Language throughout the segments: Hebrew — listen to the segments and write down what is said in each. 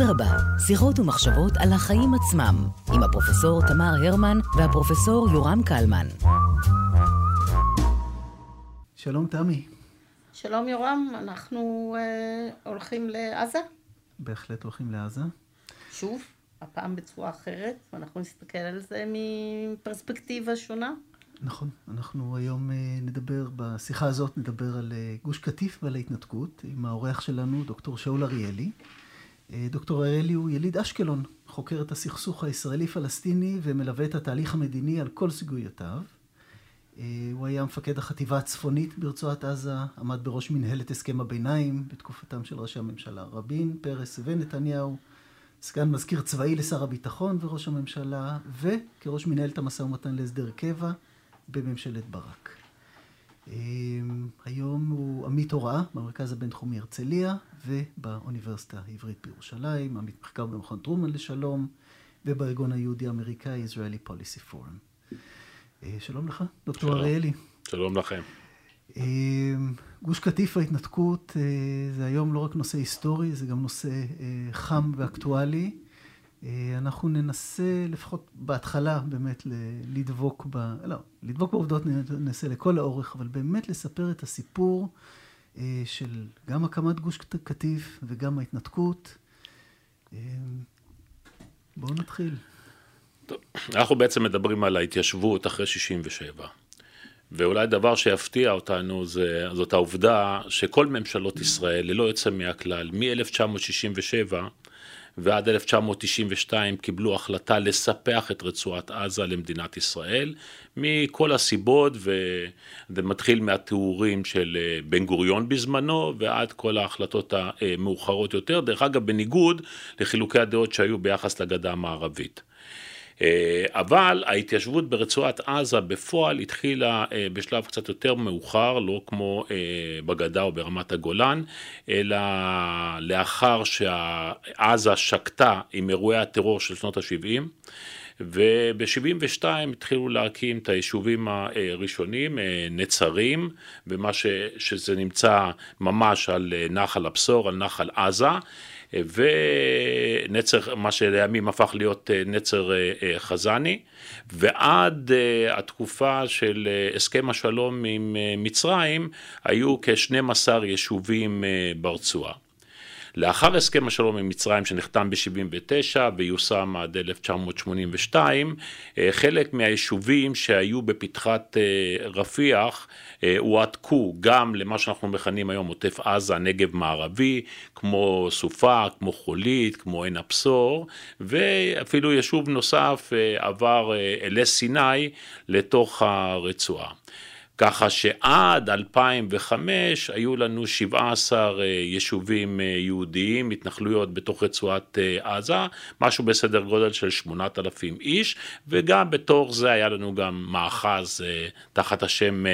אדרבה, שיחות ומחשבות על החיים עצמם, עם הפרופסור תמר הרמן והפרופסור יורם קלמן. שלום תמי. שלום יורם, אנחנו אה, הולכים לעזה? בהחלט הולכים לעזה. שוב, הפעם בצורה אחרת, ואנחנו נסתכל על זה מפרספקטיבה שונה. נכון, אנחנו היום אה, נדבר, בשיחה הזאת נדבר על אה, גוש קטיף ועל ההתנתקות, עם האורח שלנו, דוקטור שאול אריאלי. אה, דוקטור אריאלי הוא יליד אשקלון, חוקר את הסכסוך הישראלי-פלסטיני ומלווה את התהליך המדיני על כל סוגויותיו. הוא היה מפקד החטיבה הצפונית ברצועת עזה, עמד בראש מנהלת הסכם הביניים בתקופתם של ראשי הממשלה רבין, פרס ונתניהו, סגן מזכיר צבאי לשר הביטחון וראש הממשלה, וכראש מנהלת המשא ומתן להסדר קבע. בממשלת ברק. אמ, היום הוא עמית הוראה במרכז הבינתחומי הרצליה ובאוניברסיטה העברית בירושלים, עמית מחקר במכון טרומן לשלום ובארגון היהודי האמריקאי Israeli Policy Forum. אה, שלום לך, דוקטור אריאלי. שלום לכם. אמ, גוש קטיף ההתנתקות אה, זה היום לא רק נושא היסטורי, זה גם נושא אה, חם ואקטואלי. אה, אנחנו ננסה לפחות בהתחלה באמת לדבוק ב... לא, לדבוק בעובדות ננסה לכל האורך, אבל באמת לספר את הסיפור אה, של גם הקמת גוש קטיף וגם ההתנתקות. אה, בואו נתחיל. טוב, אנחנו בעצם מדברים על ההתיישבות אחרי 67. ואולי דבר שיפתיע אותנו זה, זאת העובדה שכל ממשלות ישראל, ללא יוצא מהכלל, מ-1967 ועד 1992 קיבלו החלטה לספח את רצועת עזה למדינת ישראל, מכל הסיבות, וזה מתחיל מהתיאורים של אה, בן גוריון בזמנו, ועד כל ההחלטות המאוחרות יותר, דרך אגב בניגוד לחילוקי הדעות שהיו ביחס לגדה המערבית. אה, אבל ההתיישבות ברצועת עזה בפועל התחילה אה, בשלב קצת יותר מאוחר, לא כמו אה, בגדה או ברמת הגולן, אלא לאחר שעזה שקטה עם אירועי הטרור של שנות ה-70. וב-72 התחילו להקים את היישובים הראשונים, נצרים, ומה ש, שזה נמצא ממש על נחל הבשור, על נחל עזה, ונצר, מה שלימים הפך להיות אה, נצר אה, אה, חזני, ועד התקופה של הסכם השלום עם מצרים, היו כ-12 יישובים ברצועה. לאחר הסכם השלום עם מצרים שנחתם ב-79' ויושם עד 1982, אה, חלק מהיישובים שהיו בפתחת אה, רפיח אה, הועתקו גם למה שאנחנו מכנים היום עוטף עזה, נגב מערבי, כמו סופה, כמו חולית, כמו עין הבשור, ואפילו יישוב נוסף עבר אלי סיני לתוך הרצועה. ככה שעד 2005 היו לנו 17 אה, יישובים אה, יהודיים, התנחלויות בתוך רצועת אה, עזה, משהו בסדר גודל של 8,000 איש, וגם בתוך זה היה לנו גם מאחז תחת השם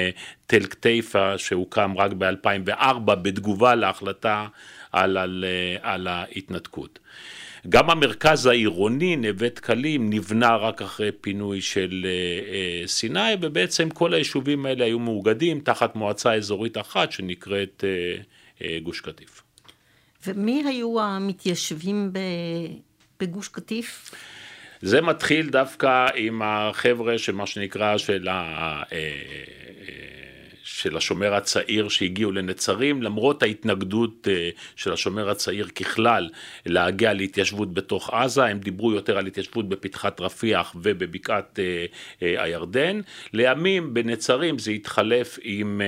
תל כתיפה שהוקם רק ב-2004 בתגובה להחלטה על, על, על ההתנתקות. גם המרכז העירוני, נווה דקלים, נבנה רק אחרי פינוי של אה, אה, סיני, ובעצם כל היישובים האלה היו מאוגדים תחת מועצה אזורית אחת שנקראת אה, גוש קטיף. ומי היו המתיישבים בגוש קטיף? זה מתחיל דווקא עם החבר'ה שמה שנקרא של ה... של השומר הצעיר שהגיעו לנצרים, למרות ההתנגדות אה, של השומר הצעיר ככלל להגיע להתיישבות בתוך עזה, הם דיברו יותר על התיישבות בפתחת רפיח ובבקעת אה, אה, הירדן. לימים בנצרים זה התחלף עם...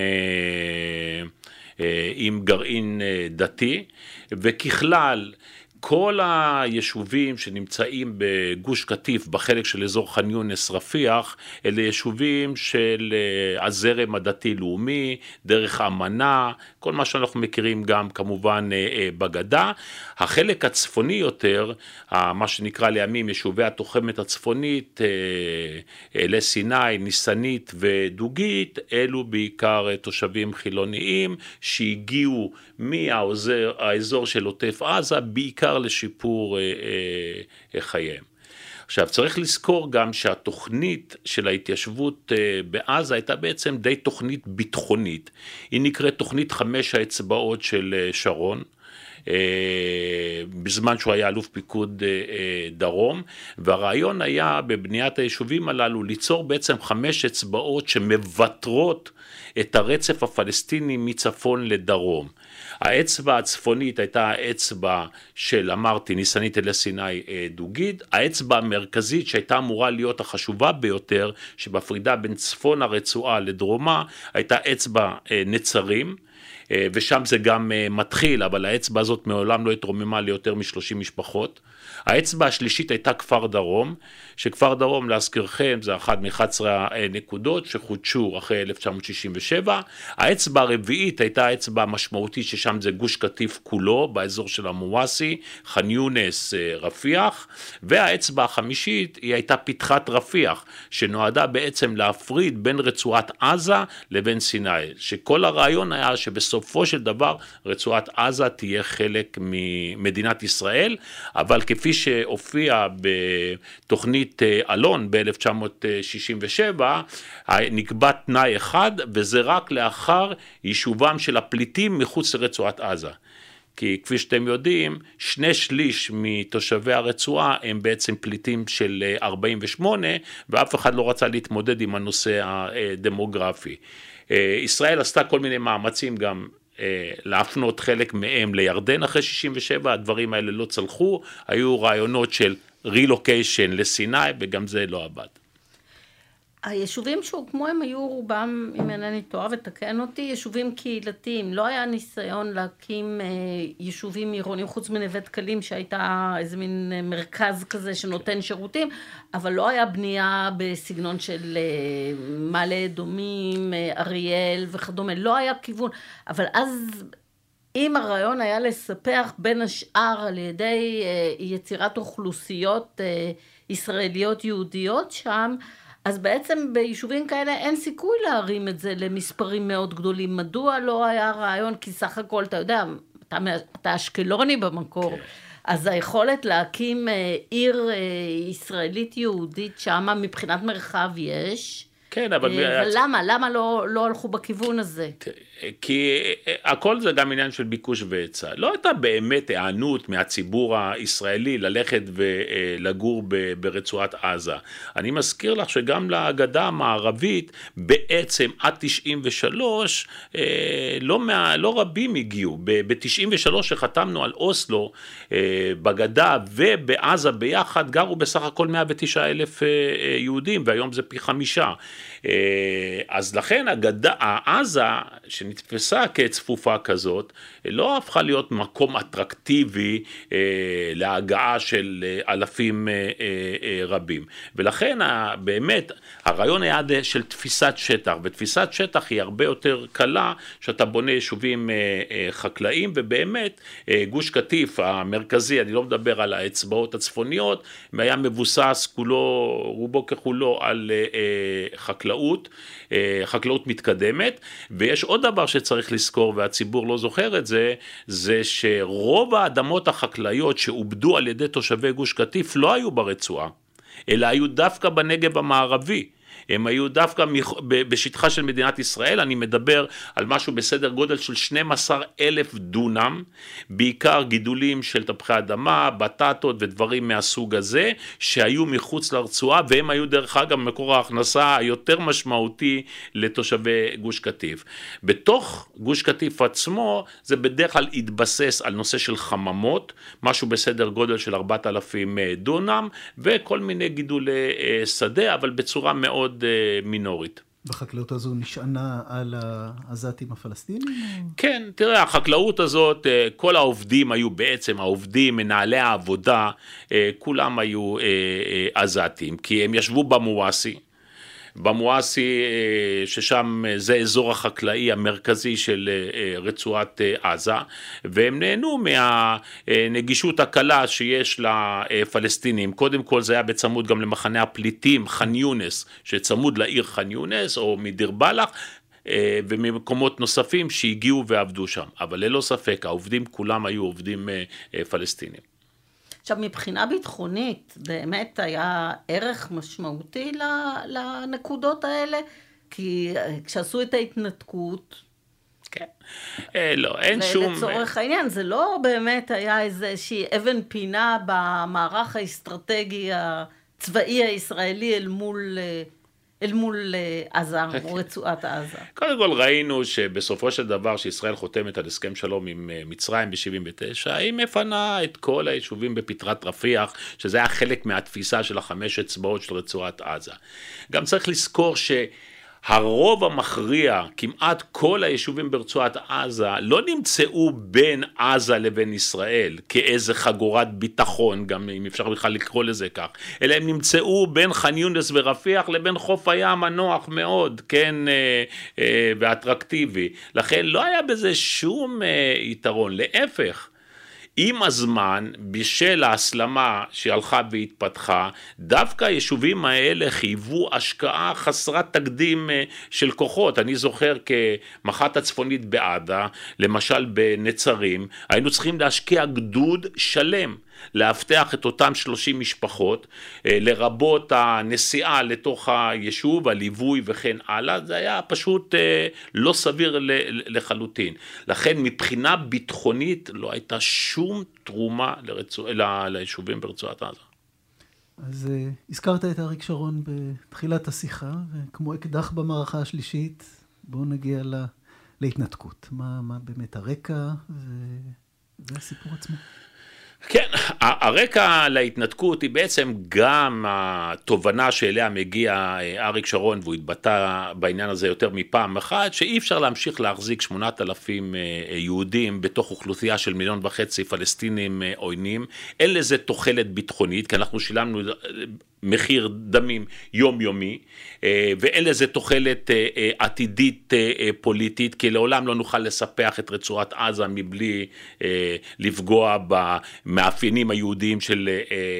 עם גרעין דתי, וככלל כל היישובים שנמצאים בגוש קטיף, בחלק של אזור ח'אן יונס רפיח, אלה יישובים של אה, הזרם הדתי-לאומי, דרך אמנה, כל מה שאנחנו מכירים גם כמובן אה, אה, בגדה. החלק הצפוני יותר, מה שנקרא לימים יישובי התוחמת הצפונית, אלי סיני, ניסנית ודוגית, אלו בעיקר תושבים חילוניים שהגיעו מהאזור של עוטף עזה, בעיקר בעיקר לשיפור אה, אה, חייהם. עכשיו צריך לזכור גם שהתוכנית של ההתיישבות אה, בעזה הייתה בעצם די תוכנית ביטחונית, היא נקראת תוכנית חמש האצבעות של שרון, בזמן שהוא היה אלוף פיקוד דרום, והרעיון היה בבניית היישובים הללו ליצור בעצם חמש אצבעות שמוותרות את הרצף הפלסטיני מצפון לדרום. האצבע הצפונית הייתה האצבע של, אמרתי, ניסנית אלי סיני אה, דוגיד, האצבע המרכזית שהייתה אמורה להיות החשובה ביותר, שבפרידה בין צפון הרצועה לדרומה, הייתה אצבע אה, נצרים. אה, ושם זה גם מתחיל, אבל האצבע הזאת מעולם לא התרוממה ליותר מ-30 משפחות. האצבע השלישית הייתה כפר דרום, שכפר דרום להזכירכם זה אחת מ-11 הנקודות שחודשו אחרי 1967. האצבע הרביעית הייתה האצבע המשמעותית ששם זה גוש קטיף כולו, באזור של המואסי, ח'אן יונס, אה, רפיח, והאצבע החמישית היא הייתה פתחת רפיח, שנועדה בעצם להפריד בין רצועת עזה לבין סיני, שכל הרעיון היה שבסופו של דבר רצועת עזה תהיה חלק ממדינת ישראל, אבל כפי שהופיע בתוכנית אה, אלון ב-1967, נקבע תנאי אחד, וזה רק לאחר יישובם של הפליטים מחוץ לרצועת עזה. כי כפי שאתם יודעים, שני שליש מתושבי הרצועה הם בעצם פליטים של 48, אה, ואף אחד לא רצה להתמודד עם הנושא הדמוגרפי. אה, ישראל עשתה כל מיני מאמצים גם להפנות חלק מהם לירדן אחרי 67, הדברים האלה לא צלחו, היו רעיונות של רילוקיישן לסיני וגם זה לא עבד. היישובים שהוקמו הם היו רובם, אם אינני טועה ותקן אותי, יישובים קהילתיים. לא היה ניסיון להקים אה, יישובים עירוניים חוץ מנווה דקלים שהייתה איזה מין אה, מרכז כזה שנותן שירותים, אבל לא היה בנייה בסגנון של אה, מעלה אדומים, אה, אריאל וכדומה. לא היה כיוון. אבל אז אם הרעיון היה לספח בין השאר על ידי אה, יצירת אוכלוסיות אה, ישראליות יהודיות שם, אז בעצם ביישובים כאלה אין סיכוי להרים את זה למספרים מאוד גדולים. מדוע לא היה רעיון? כי סך הכל, אתה יודע, אתה, אתה אשקלוני במקור. כן. אז היכולת להקים אה, עיר אה, ישראלית יהודית שמה מבחינת מרחב יש. כן, אבל... אה, ולמה? למה לא, לא הלכו בכיוון הזה? כי אה, הכל זה גם עניין של ביקוש והיצע. לא הייתה באמת היענות מהציבור הישראלי ללכת ולגור ברצועת עזה. אני מזכיר לך שגם לגדה המערבית בעצם עד 93 אה, לא, מה, לא רבים הגיעו. ב-93 שחתמנו על אוסלו בגדה ובעזה ביחד גרו בסך הכל 109 אלף יהודים והיום זה פי חמישה. אה, אז לכן הגדה, עזה שנתפסה כצפופה כזאת, לא הפכה להיות מקום אטרקטיבי אה, להגעה של אה, אלפים רבים. ולכן באמת הרעיון היה של תפיסת שטח, ותפיסת שטח היא הרבה יותר קלה שאתה בונה יישובים חקלאיים, ובאמת גוש קטיף המרכזי, אני לא מדבר על האצבעות הצפוניות, היה מבוסס כולו, רובו ככולו על חקלאות. אה, חקלאות מתקדמת, ויש עוד דבר שצריך לזכור והציבור לא זוכר את זה, זה שרוב האדמות החקלאיות שעובדו על ידי תושבי גוש קטיף לא היו ברצועה, אלא היו דווקא בנגב המערבי. הם היו דווקא בשטחה של מדינת ישראל, אני מדבר על משהו בסדר גודל של 12 אלף דונם, בעיקר גידולים של תפוחי אדמה, בטטות ודברים מהסוג הזה, שהיו מחוץ לרצועה, והם היו דרך אגב מקור ההכנסה היותר משמעותי לתושבי גוש קטיף. בתוך גוש קטיף עצמו, זה בדרך כלל התבסס על נושא של חממות, משהו בסדר גודל של 4,000 דונם, וכל מיני גידולי אה, שדה, אבל בצורה מאוד מאוד uh, מינורית. בחקלאות הזו נשענה על העזתים הפלסטינים? כן, תראה, החקלאות הזאת, אה, כל העובדים היו בעצם, העובדים, מנהלי העבודה, אה, כולם היו עזתים, כי הם ישבו במואסי. במואסי, אה, ששם אה, זה אזור החקלאי המרכזי של אה, רצועת עזה, והם נהנו מהנגישות הקלה שיש לפלסטינים. קודם כל זה היה בצמוד גם למחנה הפליטים ח'אן יונס, שצמוד לעיר ח'אן יונס, או מדיר בלח, וממקומות נוספים שהגיעו ועבדו שם. אבל ללא ספק, העובדים כולם היו עובדים פלסטינים. עכשיו, מבחינה ביטחונית, באמת היה ערך משמעותי לנקודות האלה? כי אה, כשעשו את ההתנתקות, כן. אה, לא, אין שום... לצורך העניין, זה לא באמת היה איזושהי אבן פינה במערך האסטרטגי הצבאי הישראלי אל מול... אל מול אה, עזה, או אוקיי. רצועת עזה. קודם כל ראינו שבסופו של דבר שישראל חותמת על הסכם שלום עם אה, מצרים ב-79, היא מפנה את כל היישובים בפתרת רפיח, שזה היה חלק מהתפיסה של החמש אצבעות של רצועת עזה. גם צריך לזכור ש... הרוב המכריע, כמעט כל היישובים ברצועת עזה, לא נמצאו בין עזה לבין ישראל כאיזה חגורת ביטחון, גם אם אפשר בכלל לקרוא לזה כך, אלא הם נמצאו בין ח'אן יונס ורפיח לבין חוף הים הנוח מאוד, כן, אה, אה, ואטרקטיבי. לכן לא היה בזה שום אה, יתרון, להפך. עם הזמן, בשל ההסלמה שהלכה והתפתחה, דווקא היישובים האלה חייבו השקעה חסרת תקדים אה, של כוחות. אני זוכר כמח"ט הצפונית בעדה, למשל בנצרים, היינו צריכים להשקיע גדוד שלם. לאבטח את אותם 30 משפחות, אה, לרבות הנסיעה לתוך היישוב, הליווי וכן הלאה, זה היה פשוט אה, לא סביר לחלוטין. לכן מבחינה ביטחונית לא הייתה שום תרומה לרצוע, ליישובים ברצועת עזה. אז uh, הזכרת את אריק שרון בתחילת השיחה, וכמו אקדח במערכה השלישית, בואו נגיע לה, להתנתקות. מה, מה באמת הרקע והסיפור עצמו. כן, הרקע להתנתקות היא בעצם גם התובנה שאליה מגיע אה, אריק שרון, והוא התבטא בעניין הזה יותר מפעם אחת, שאי אפשר להמשיך להחזיק שמונת אלפים אה, יהודים בתוך אוכלוסייה של מיליון וחצי פלסטינים אה, עוינים. אין לזה תוחלת ביטחונית, כי אנחנו שילמנו מחיר דמים יומיומי אה, ואין לזה תוחלת אה, אה, עתידית פוליטית כי לעולם לא נוכל לספח את רצועת עזה מבלי לפגוע במאפיינים היהודיים של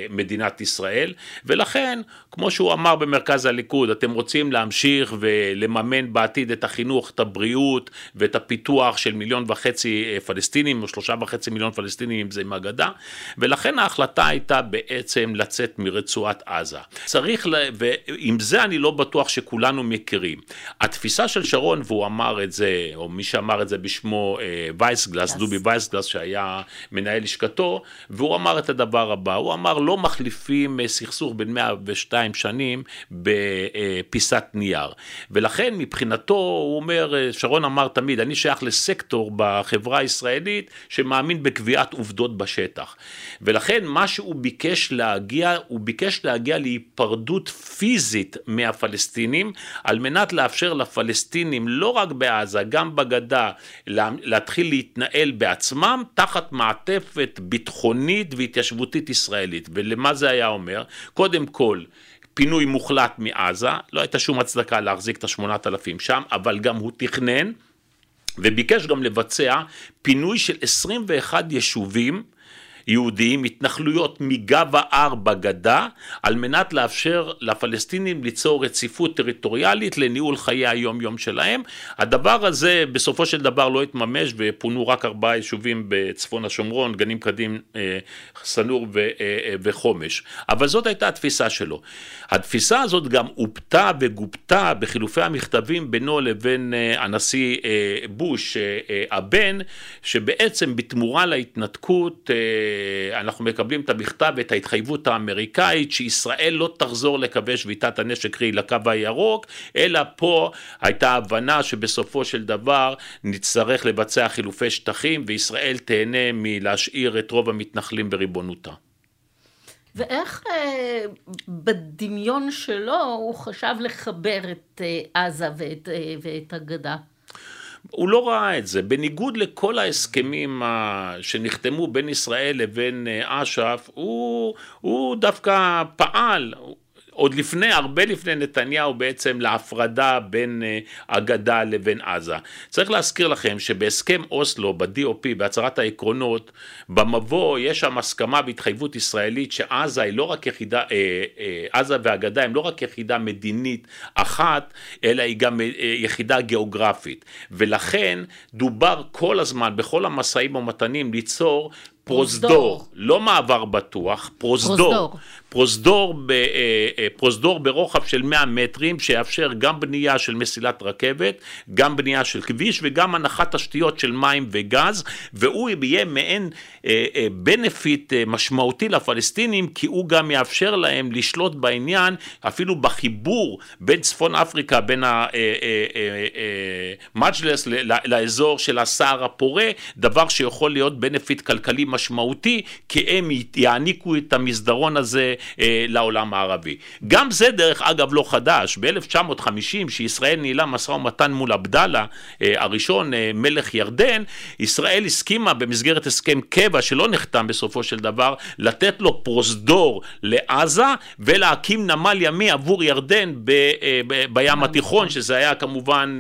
מדינת ישראל. ולכן כמו שהוא אמר במרכז הליכוד אתם רוצים להמשיך ולממן בעתיד את החינוך, את הבריאות ואת הפיתוח של מיליון וחצי פלסטינים או שלושה וחצי מיליון פלסטינים אם זה עם הגדה ולכן ההחלטה הייתה בעצם לצאת מרצועת עזה עזה. צריך, ל... ועם זה אני לא בטוח שכולנו מכירים. התפיסה של שרון, והוא אמר את זה, או מי שאמר את זה בשמו אה, וייסגלס, דובי וייסגלס, שהיה מנהל לשכתו, והוא אמר את הדבר הבא, הוא אמר לא מחליפים אה, סכסוך בין 102 שנים בפיסת נייר. ולכן מבחינתו, הוא אומר, אה, שרון אמר תמיד, אני שייך לסקטור בחברה הישראלית שמאמין בקביעת עובדות בשטח. ולכן מה שהוא ביקש להגיע, הוא ביקש להגיע להיפרדות פיזית מהפלסטינים על מנת לאפשר לפלסטינים לא רק בעזה גם בגדה להתחיל להתנהל בעצמם תחת מעטפת ביטחונית והתיישבותית ישראלית ולמה זה היה אומר? קודם כל פינוי מוחלט מעזה, לא הייתה שום הצדקה להחזיק את השמונת אלפים שם, אבל גם הוא תכנן וביקש גם לבצע פינוי של 21 יישובים יהודיים, התנחלויות מגב ההר בגדה, על מנת לאפשר לפלסטינים ליצור רציפות טריטוריאלית לניהול חיי היום יום שלהם. הדבר הזה בסופו של דבר לא התממש ופונו רק ארבעה יישובים בצפון השומרון, גנים קדים, סנור אה, אה, וחומש. אבל זאת הייתה התפיסה שלו. התפיסה הזאת גם עופתה וגופתה בחילופי המכתבים בינו לבין אה, הנשיא בוש הבן, שבעצם בתמורה להתנתקות אנחנו מקבלים את המכתב ואת ההתחייבות האמריקאית שישראל לא תחזור לקווי שביתת הנשק קרי לקו הירוק, אלא פה הייתה הבנה שבסופו של דבר נצטרך לבצע חילופי שטחים וישראל תהנה מלהשאיר את רוב המתנחלים בריבונותה. ואיך אה, בדמיון שלו הוא חשב לחבר את אה, עזה ואת, אה, ואת הגדה? הוא לא ראה את זה. בניגוד לכל ההסכמים שנחתמו בין ישראל לבין אה, אש"ף, הוא, הוא דווקא פעל, עוד לפני, הרבה לפני נתניהו בעצם להפרדה בין אה, הגדה לבין עזה. צריך להזכיר לכם שבהסכם אוסלו, ב-DOP, בהצהרת העקרונות, במבוא יש שם הסכמה והתחייבות ישראלית שעזה היא לא רק יחידה, אה, אה, עזה והגדה הם לא רק יחידה מדינית אחת, אלא היא גם יחידה גיאוגרפית. ולכן דובר כל הזמן, בכל המשאים ומתנים, ליצור פרוזדור, פרוזדור. לא מעבר בטוח, פרוזדור. פרוזדור. פרוזדור, ב, אה, אה, פרוזדור ברוחב של 100 מטרים, שיאפשר גם בנייה של מסילת רכבת, גם בנייה של כביש וגם הנחת תשתיות של מים וגז, והוא יהיה מעין בנפיט משמעותי לפלסטינים, כי הוא גם יאפשר להם לשלוט בעניין, אפילו בחיבור בין צפון אפריקה, בין המג'לס לאזור של הסהר הפורה, דבר שיכול להיות בנפיט כלכלי משמעותי, כי הם יעניקו את המסדרון הזה אה, לעולם הערבי. גם זה דרך אגב לא חדש, ב-1950 שישראל ניהלה משא ומתן מול עבדאללה אה, הראשון, אה, מלך ירדן, ישראל הסכימה במסגרת הסכם קבע שלא נחתם בסופו של דבר, לתת לו פרוזדור לעזה ולהקים נמל ימי עבור ירדן ב, ב, בים התיכון, שזה היה כמובן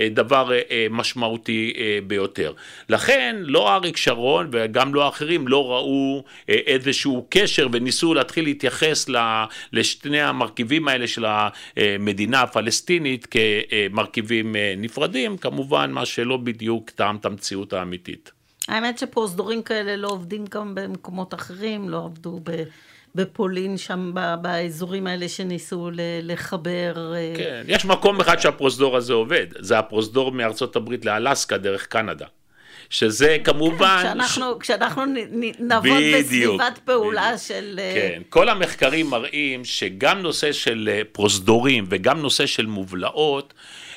דבר משמעותי ביותר. לכן לא אריק שרון וגם לא האחרים לא ראו אה, איזשהו קשר וניסו להתחיל להתייחס לשני המרכיבים האלה של המדינה הפלסטינית כמרכיבים אה, נפרדים, כמובן מה שלא בדיוק טעם את המציאות האמיתית. האמת שפרוזדורים כאלה לא עובדים גם במקומות אחרים, לא עבדו ב... בפולין, שם באזורים האלה שניסו לחבר. אה, כן, יש מקום אחד שהפרוזדור הזה עובד, זה הפרוזדור מארצות הברית לאלסקה דרך קנדה. שזה כמובן... כן, כשאנחנו, ש... כשאנחנו נעבוד בסביבת פעולה בדיוק. של... אה, כן, כל המחקרים מראים שגם נושא של אה, פרוזדורים וגם נושא של מובלעות,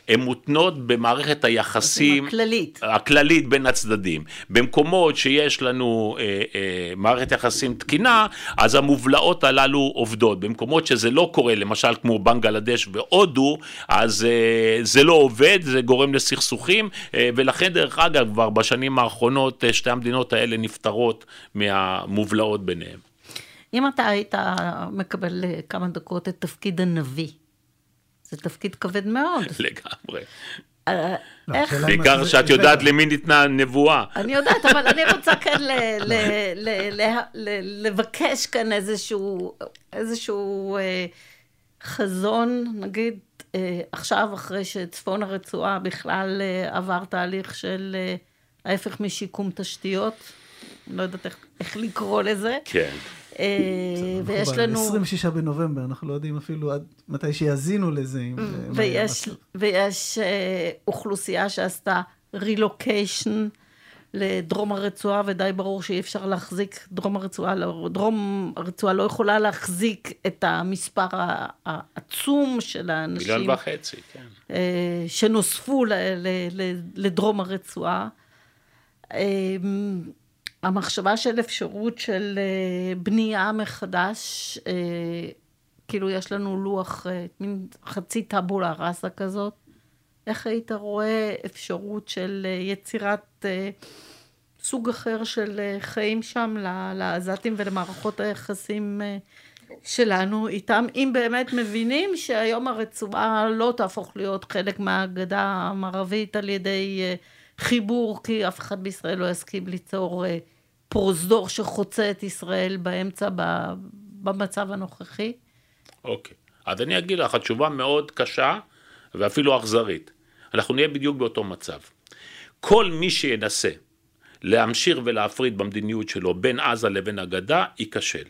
הן מותנות במערכת היחסים הכללית. הכללית בין הצדדים. במקומות שיש לנו אה, אה, מערכת יחסים תקינה, אז המובלעות הללו עובדות. במקומות שזה לא קורה, למשל כמו בנגלדש והודו, אז אה, זה לא עובד, זה גורם לסכסוכים, אה, ולכן דרך אגב, כבר בשנים האחרונות אה, שתי המדינות האלה נפטרות מהמובלעות ביניהן. אם אתה היית מקבל אה, כמה דקות את תפקיד הנביא, זה תפקיד כבד מאוד. לגמרי. אה, לא, בעיקר שאת יודעת למי ניתנה נבואה. אני יודעת, אבל אני רוצה כן לבקש כאן איזשהו, אה, חזון, נגיד אה, עכשיו, אחרי שצפון הרצועה בכלל עבר תהליך של ההפך משיקום תשתיות, לא יודעת איך לקרוא לזה, כן. אה, ויש. לנו... 26 בנובמבר, אנחנו לא יודעים אפילו עד מתי שיאזינו לזה. יהיה ויש. ויש אה, אוכלוסייה שעשתה רילוקיישן לדרום הרצועה, ודי ברור שאי אפשר להחזיק, דרום הרצועה, לא, דרום הרצועה לא יכולה להחזיק את המספר העצום של האנשים. מיליון וחצי, כן. אה, שנוספו ל- ל- ל- לדרום הרצועה. המחשבה של אפשרות של אה, בנייה מחדש, אה, כאילו יש לנו לוח, אה, מין חצי טבולה ראסה כזאת, איך היית רואה אפשרות של יצירת סוג אחר של חיים שם לעזתים ולמערכות היחסים שלנו איתם, אם באמת מבינים שהיום הרצועה לא תהפוך להיות חלק מהגדה המערבית על ידי חיבור, כי אף אחד בישראל לא יסכים ליצור פרוזדור שחוצה את ישראל באמצע במצב הנוכחי. אוקיי. אז אני אגיד לך, התשובה מאוד קשה ואפילו אכזרית. אנחנו נהיה בדיוק באותו מצב. כל מי שינסה להמשיך ולהפריד במדיניות שלו בין עזה לבין הגדה, ייכשל.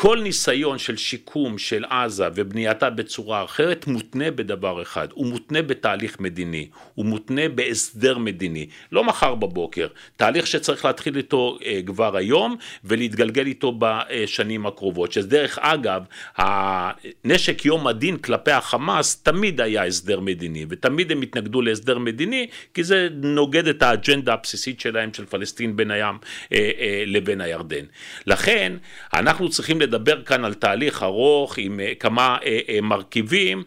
כל ניסיון של שיקום של עזה ובנייתה בצורה אחרת מותנה בדבר אחד, הוא מותנה בתהליך מדיני, הוא מותנה בהסדר מדיני, לא מחר בבוקר, תהליך שצריך להתחיל איתו אה, כבר היום ולהתגלגל איתו בשנים הקרובות, שדרך אגב, הנשק יום הדין כלפי החמאס תמיד היה הסדר מדיני, ותמיד הם התנגדו להסדר מדיני, כי זה נוגד את האג'נדה הבסיסית שלהם של פלסטין בין הים אה, אה, לבין הירדן. לכן, אנחנו צריכים לדבר כאן על תהליך ארוך עם אה, כמה אה, אה, מרכיבים,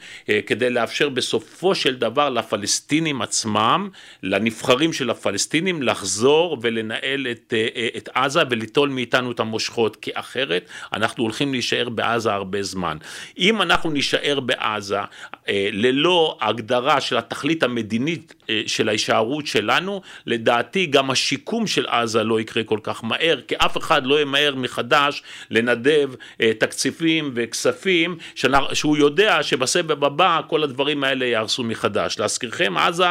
כדי לאפשר בסופו של דבר לפלסטינים עצמם, לנבחרים של הפלסטינים, לחזור ולנהל את, את עזה וליטול מאיתנו את המושכות, כי אחרת אנחנו הולכים להישאר בעזה הרבה זמן. אם אנחנו נישאר בעזה ללא הגדרה של התכלית המדינית של ההישארות שלנו, לדעתי גם השיקום של עזה לא יקרה כל כך מהר, כי אף אחד לא ימהר מחדש לנדב תקציבים וכספים, שהוא יודע שבסבב הבא כל הדברים האלה יהרסו מחדש. להזכירכם, עזה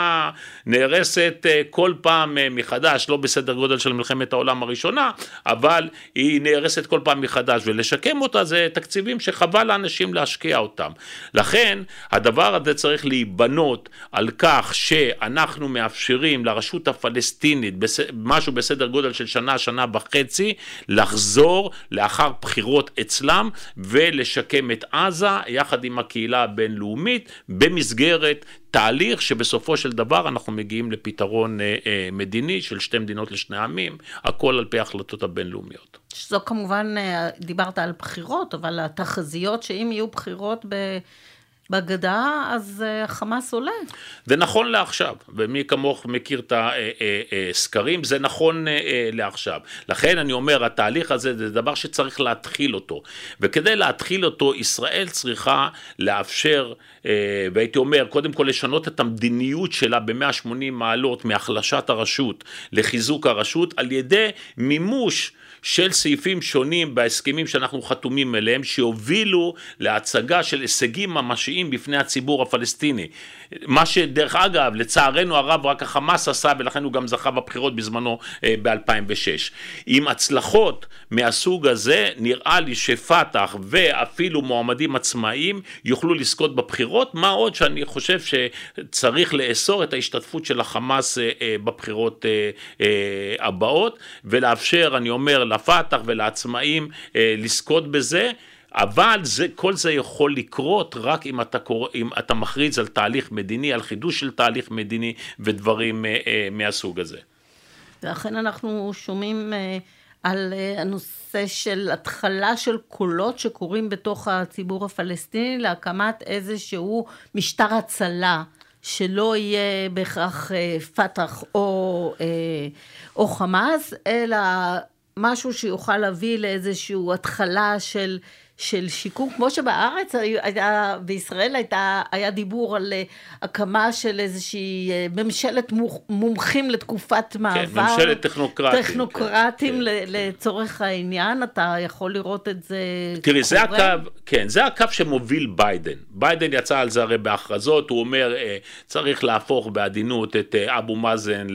נהרסת כל פעם מחדש, לא בסדר גודל של מלחמת העולם הראשונה, אבל היא נהרסת כל פעם מחדש, ולשקם אותה זה תקציבים שחבל לאנשים להשקיע אותם. לכן הדבר הזה צריך להיבנות על כך שאנחנו מאפשרים לרשות הפלסטינית משהו בסדר גודל של שנה, שנה וחצי, לחזור לאחר בחירות אצלם ולשקם את עזה יחד עם הקהילה הבינלאומית במסגרת תהליך שבסופו של דבר אנחנו מגיעים לפתרון אה, אה, מדיני של שתי מדינות לשני עמים, הכל על פי ההחלטות הבינלאומיות. שזו כמובן, אה, דיברת על בחירות, אבל התחזיות שאם יהיו בחירות ב... בגדה, אז uh, החמאס עולה. זה נכון לעכשיו, ומי כמוך מכיר את הסקרים, זה נכון לעכשיו. לכן אני אומר, התהליך הזה זה דבר שצריך להתחיל אותו, וכדי להתחיל אותו, ישראל צריכה לאפשר, והייתי אומר, קודם כל לשנות את המדיניות שלה ב-180 מעלות מהחלשת הרשות לחיזוק הרשות, על ידי מימוש של סעיפים שונים בהסכמים שאנחנו חתומים אליהם, שיובילו להצגה של הישגים ממשיים בפני הציבור הפלסטיני. מה שדרך אגב, לצערנו הרב רק החמאס עשה ולכן הוא גם זכה בבחירות בזמנו אה, ב-2006. עם הצלחות מהסוג הזה, נראה לי שפת"ח ואפילו מועמדים עצמאיים יוכלו לזכות בבחירות, מה עוד שאני חושב שצריך לאסור את ההשתתפות של החמאס אה, אה, בבחירות הבאות ולאפשר, אני אומר, לפת"ח ולעצמאים לזכות בזה. אבל זה, כל זה יכול לקרות רק אם אתה, קורא, אם אתה מכריז על תהליך מדיני, על חידוש של תהליך מדיני ודברים אה, אה, מהסוג הזה. ואכן אנחנו שומעים אה, על אה, הנושא של התחלה של קולות שקורים בתוך הציבור הפלסטיני להקמת איזשהו משטר הצלה. שלא יהיה בהכרח אה, פת"ח או, אה, או חמאס, אלא משהו שיוכל להביא לאיזושהי התחלה של של שיקום, כמו שבארץ, היה, בישראל הייתה, היה דיבור על אה, הקמה של איזושהי אה, ממשלת מומחים לתקופת כן, מעבר. כן, ממשלת טכנוקרטים. טכנוקרטים כן, כן. לצורך העניין, אתה יכול לראות את זה תראי, זה הקו, כן, זה הקו שמוביל ביידן. ביידן יצא על זה הרי בהכרזות, הוא אומר, אה, צריך להפוך בעדינות את אבו מאזן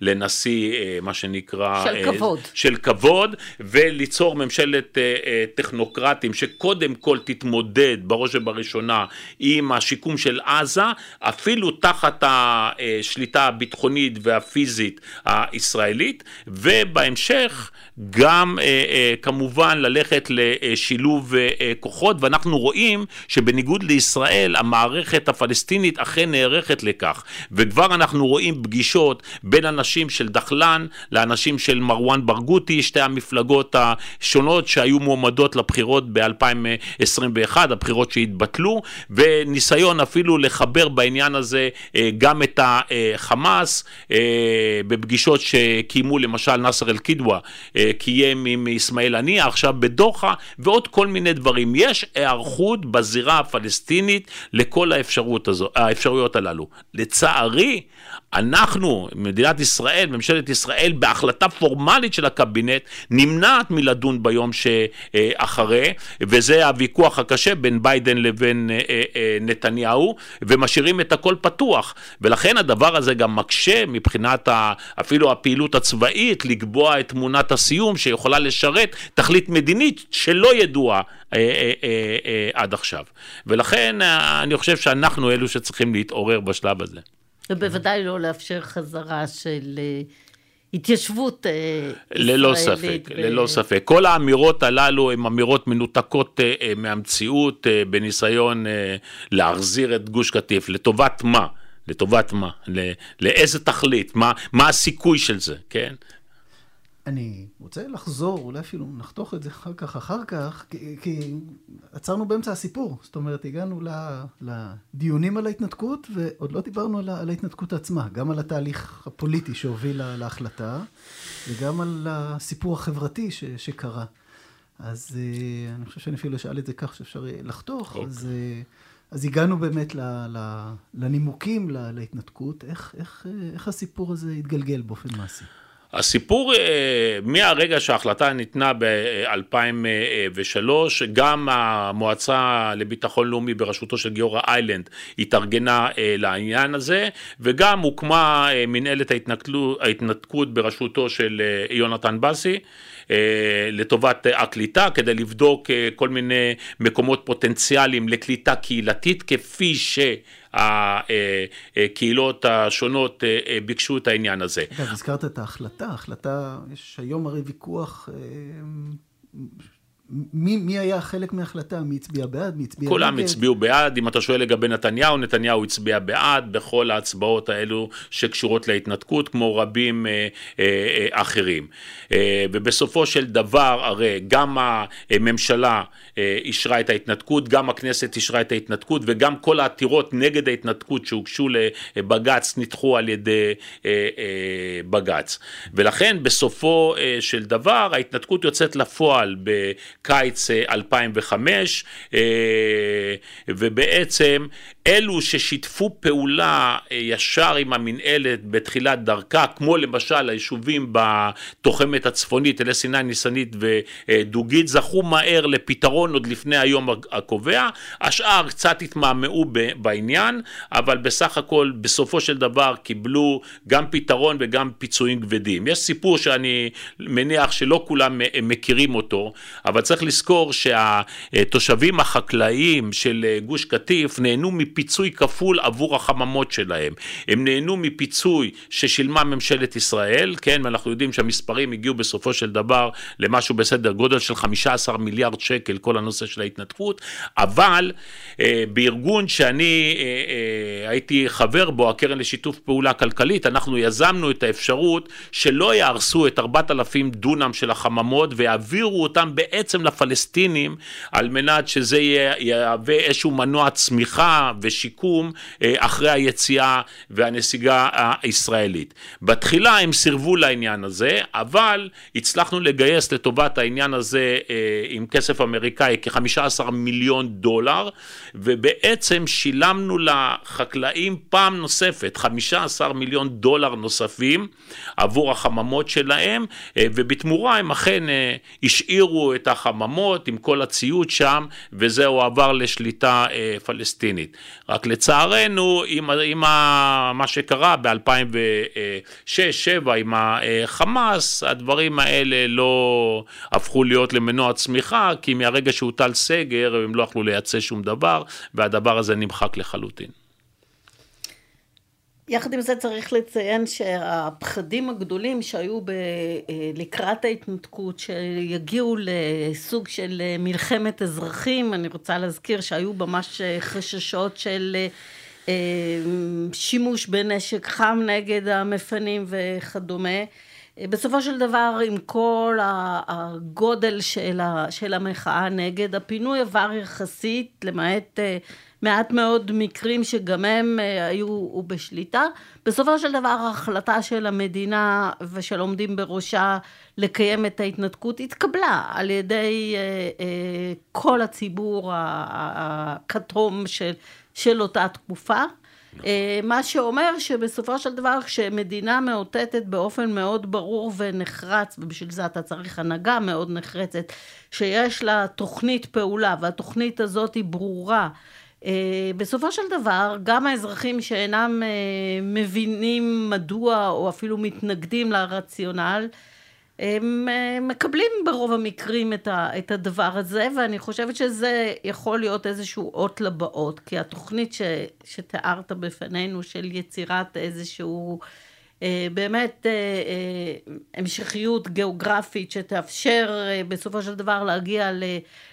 לנשיא, מה שנקרא... של כבוד. של כבוד, וליצור ממשלת טכנוקרטים. שקודם כל תתמודד בראש ובראשונה עם השיקום של עזה, אפילו תחת השליטה הביטחונית והפיזית הישראלית, ובהמשך גם אה, אה, כמובן ללכת לשילוב אה, כוחות, ואנחנו רואים שבניגוד לישראל, המערכת הפלסטינית אכן נערכת לכך, וכבר אנחנו רואים פגישות בין אנשים של דחלן לאנשים של מרואן ברגותי, שתי המפלגות השונות שהיו מועמדות לבחירות ב 2021, הבחירות שהתבטלו, וניסיון אפילו לחבר בעניין הזה גם את החמאס בפגישות שקיימו למשל נאסר אל-קידווה אה, קיים עם אסמאעיל הנייה עכשיו בדוחה ועוד כל מיני דברים. יש היערכות בזירה הפלסטינית לכל האפשרות הזו, האפשרויות הללו. לצערי, אנחנו, מדינת ישראל, ממשלת ישראל, בהחלטה פורמלית של הקבינט, נמנעת מלדון ביום שאחרי, וזה הוויכוח הקשה בין ביידן לבין אה, אה, אה, נתניהו, ומשאירים את הכל פתוח. ולכן הדבר הזה גם מקשה מבחינת ה, אפילו הפעילות הצבאית, לקבוע את תמונת הסיום שיכולה לשרת תכלית מדינית שלא ידועה עד עכשיו. ולכן אני חושב שאנחנו אלו שצריכים להתעורר בשלב הזה. ובוודאי לא לאפשר חזרה של אה, התיישבות ישראלית. אה, ללא ספק, ב... ללא ספק. כל האמירות הללו הן אמירות מנותקות אה, מהמציאות בניסיון להחזיר את גוש קטיף. לטובת מה? לטובת מה? לאיזה תכלית? מה, מה הסיכוי של זה, כן? אני רוצה לחזור, אולי אפילו נחתוך את זה אחר כך, אחר כך, כי, כי עצרנו באמצע הסיפור. זאת אומרת, הגענו לדיונים על ההתנתקות, ועוד לא דיברנו על, על ההתנתקות עצמה, גם על התהליך הפוליטי שהוביל להחלטה, וגם על הסיפור החברתי ש, שקרה. אז אה, אני חושב שאני אפילו אשאל את זה כך שאפשר לחתוך. Okay. אוקיי. אז אה, אז הגענו באמת ל, ל, לנימוקים, ל, להתנתקות. איך, איך, איך הסיפור הזה התגלגל באופן מעשי? הסיפור אה, מהרגע שההחלטה ניתנה ב-2003, גם המועצה לביטחון לאומי בראשותו של גיורא איילנד התארגנה אה, לעניין הזה, וגם הוקמה אה, מנהלת ההתנתקות בראשותו של יונתן בסי. לטובת הקליטה, כדי לבדוק כל מיני מקומות פוטנציאליים לקליטה קהילתית, כפי ש... הקהילות השונות אה, אה, ביקשו את העניין הזה. אגב, הזכרת את ההחלטה, ההחלטה, יש היום הרי ויכוח אה, מי, מי היה חלק מההחלטה? מי הצביע בעד? מי הצביע נגד? כולם הצביעו בעד. אם אתה שואל לגבי נתניהו, נתניהו הצביע בעד בכל ההצבעות האלו שקשורות להתנתקות, כמו רבים אה, אה, אה, אחרים. אה, ובסופו של דבר, הרי גם הממשלה אה, אישרה את ההתנתקות, גם הכנסת אישרה את ההתנתקות, וגם כל העתירות נגד ההתנתקות שהוגשו לבג"ץ נדחו על ידי אה, אה, בג"ץ. ולכן בסופו אה, של דבר ההתנתקות יוצאת לפועל ב... קיץ 2005, אה, אה, ובעצם אלו ששיתפו פעולה אה, ישר עם המנהלת בתחילת דרכה, כמו למשל היישובים בתוחמת הצפונית, אלי סיני, ניסנית ודוגית, זכו מהר לפתרון עוד לפני היום הקובע, השאר קצת התמהמהו בעניין, אבל בסך הכל בסופו של דבר קיבלו גם פתרון וגם פיצויים כבדים. יש סיפור שאני מניח שלא כולם מכירים אותו, אבל צריך לזכור שהתושבים החקלאיים של גוש קטיף נהנו מפיצוי כפול עבור החממות שלהם. הם נהנו מפיצוי ששילמה ממשלת ישראל, כן, ואנחנו יודעים שהמספרים הגיעו בסופו של דבר למשהו בסדר גודל של 15 מיליארד שקל, כל הנושא של ההתנתקות, אבל אה, בארגון שאני אה, אה, הייתי חבר בו, הקרן לשיתוף פעולה כלכלית, אנחנו יזמנו את האפשרות שלא יהרסו את 4,000 דונם של החממות ויעבירו אותם בעצם לפלסטינים על מנת שזה יהווה איזשהו מנוע צמיחה ושיקום אה, אחרי היציאה והנסיגה הישראלית. בתחילה הם סירבו לעניין הזה, אבל הצלחנו לגייס לטובת העניין הזה אה, עם כסף אמריקאי כ-15 מיליון דולר, ובעצם שילמנו לחקלאים פעם נוספת 15 מיליון דולר נוספים עבור החממות שלהם, אה, ובתמורה הם אכן השאירו את החממות עם כל הציוד שם, וזה הועבר לשליטה פלסטינית. רק לצערנו, עם, עם מה שקרה ב-2006-2007 עם החמאס, הדברים האלה לא הפכו להיות למנוע צמיחה, כי מהרגע שהוטל סגר הם לא יכלו לייצא שום דבר, והדבר הזה נמחק לחלוטין. יחד עם זה צריך לציין שהפחדים הגדולים שהיו ב, אה, לקראת ההתנתקות, שיגיעו לסוג של אה, מלחמת אזרחים, אני רוצה להזכיר שהיו ממש אה, חששות של שימוש בנשק חם נגד המפנים וכדומה. בסופו של דבר עם כל הגודל של המחאה נגד, הפינוי עבר יחסית למעט מעט מאוד מקרים שגם הם אה, היו בשליטה. בסופו של דבר ההחלטה של המדינה ושל עומדים בראשה לקיים את ההתנתקות התקבלה על ידי אה, אה, כל הציבור הכתום של, של אותה תקופה. מה שאומר שבסופו של דבר כשמדינה מאותתת באופן מאוד ברור ונחרץ, ובשביל זה אתה צריך הנהגה מאוד נחרצת, שיש לה תוכנית פעולה והתוכנית הזאת היא ברורה בסופו של דבר, גם האזרחים שאינם אה, מבינים מדוע או אפילו מתנגדים לרציונל, הם אה, מקבלים ברוב המקרים את הדבר הזה, ואני חושבת שזה יכול להיות איזשהו אות לבאות, כי התוכנית ש, שתיארת בפנינו של יצירת איזשהו באמת המשכיות גיאוגרפית שתאפשר בסופו של דבר להגיע.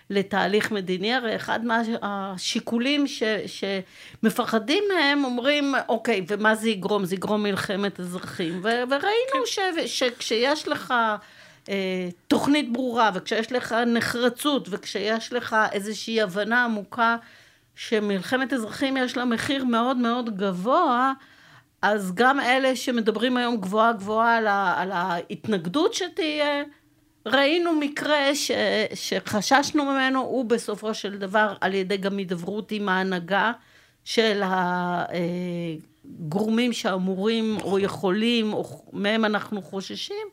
לתהליך מדיני, הרי אחד מהשיקולים ש, שמפחדים מהם אומרים, אוקיי, ומה זה יגרום? זה יגרום מלחמת אזרחים. ו, וראינו כן. ש, שכשיש לך... אה, תוכנית ברורה, וכשיש לך נחרצות, וכשיש לך איזושהי הבנה עמוקה שמלחמת אזרחים יש לה מחיר מאוד מאוד גבוה, אז גם אלה שמדברים היום גבוהה גבוהה על, ה, על ההתנגדות שתהיה, ראינו מקרה ש, שחששנו ממנו, הוא בסופו של דבר על ידי גם הידברות עם ההנהגה של הגורמים שאמורים או יכולים, או מהם אנחנו חוששים,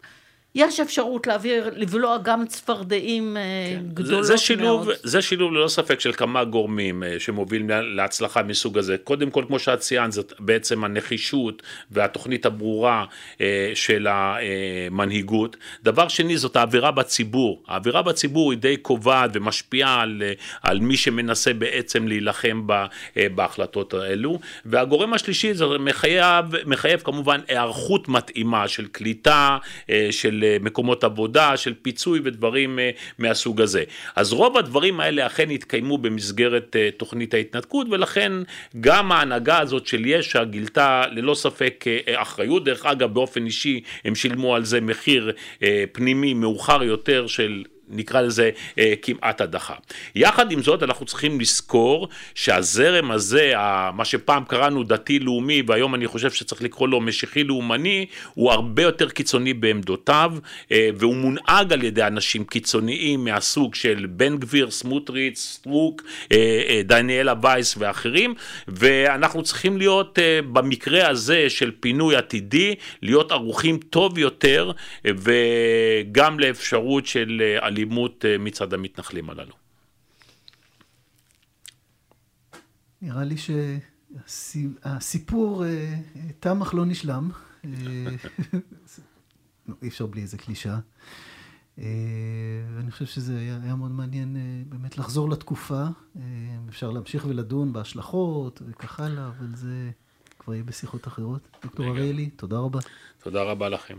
יש אפשרות להעביר, לבלוע גם צפרדעים אה, כן. גדולות זה, זה שילוב, מאוד. זה שילוב ללא ספק של כמה גורמים אה, שמובילים להצלחה מסוג הזה. קודם כל, כמו שאת ציינת, זאת בעצם הנחישות והתוכנית הברורה אה, של המנהיגות. דבר שני, זאת האווירה בציבור. האווירה בציבור היא די קובעת ומשפיעה על, על מי שמנסה בעצם להילחם בהחלטות האלו. והגורם השלישי זה מחייב, מחייב כמובן היערכות מתאימה של קליטה, של מקומות עבודה, של פיצוי ודברים אה, מהסוג הזה. אז רוב הדברים האלה אכן התקיימו במסגרת אה, תוכנית ההתנתקות ולכן גם ההנהגה הזאת של יש"ע גילתה ללא ספק אה, אחריות, דרך אגב באופן אישי הם שילמו על זה מחיר פנימי מאוחר יותר של נקרא לזה אה, כמעט הדחה. יחד עם זאת אנחנו צריכים לזכור שהזרם הזה, מה שפעם קראנו דתי לאומי והיום אני חושב שצריך לקרוא לו משיחי לאומני, הוא הרבה יותר קיצוני בעמדותיו אה, והוא מונהג על ידי אנשים קיצוניים מהסוג של בן גביר, סמוטריץ', סטרוק, אה, אה, דניאלה וייס ואחרים ואנחנו צריכים להיות אה, במקרה הזה של פינוי עתידי, להיות ערוכים טוב יותר אה, וגם לאפשרות של אה, אלימות אה, מצד המתנחלים הללו. נראה לי שהסיפור אה, תם אך לא נשלם. אה, אי אפשר בלי איזה קלישה. ואני חושב שזה היה, היה מאוד מעניין באמת לחזור לתקופה. אפשר להמשיך ולדון בהשלכות וכך הלאה, אבל זה כבר יהיה בשיחות אחרות. דוקטור אריאלי, תודה רבה. תודה רבה לכם.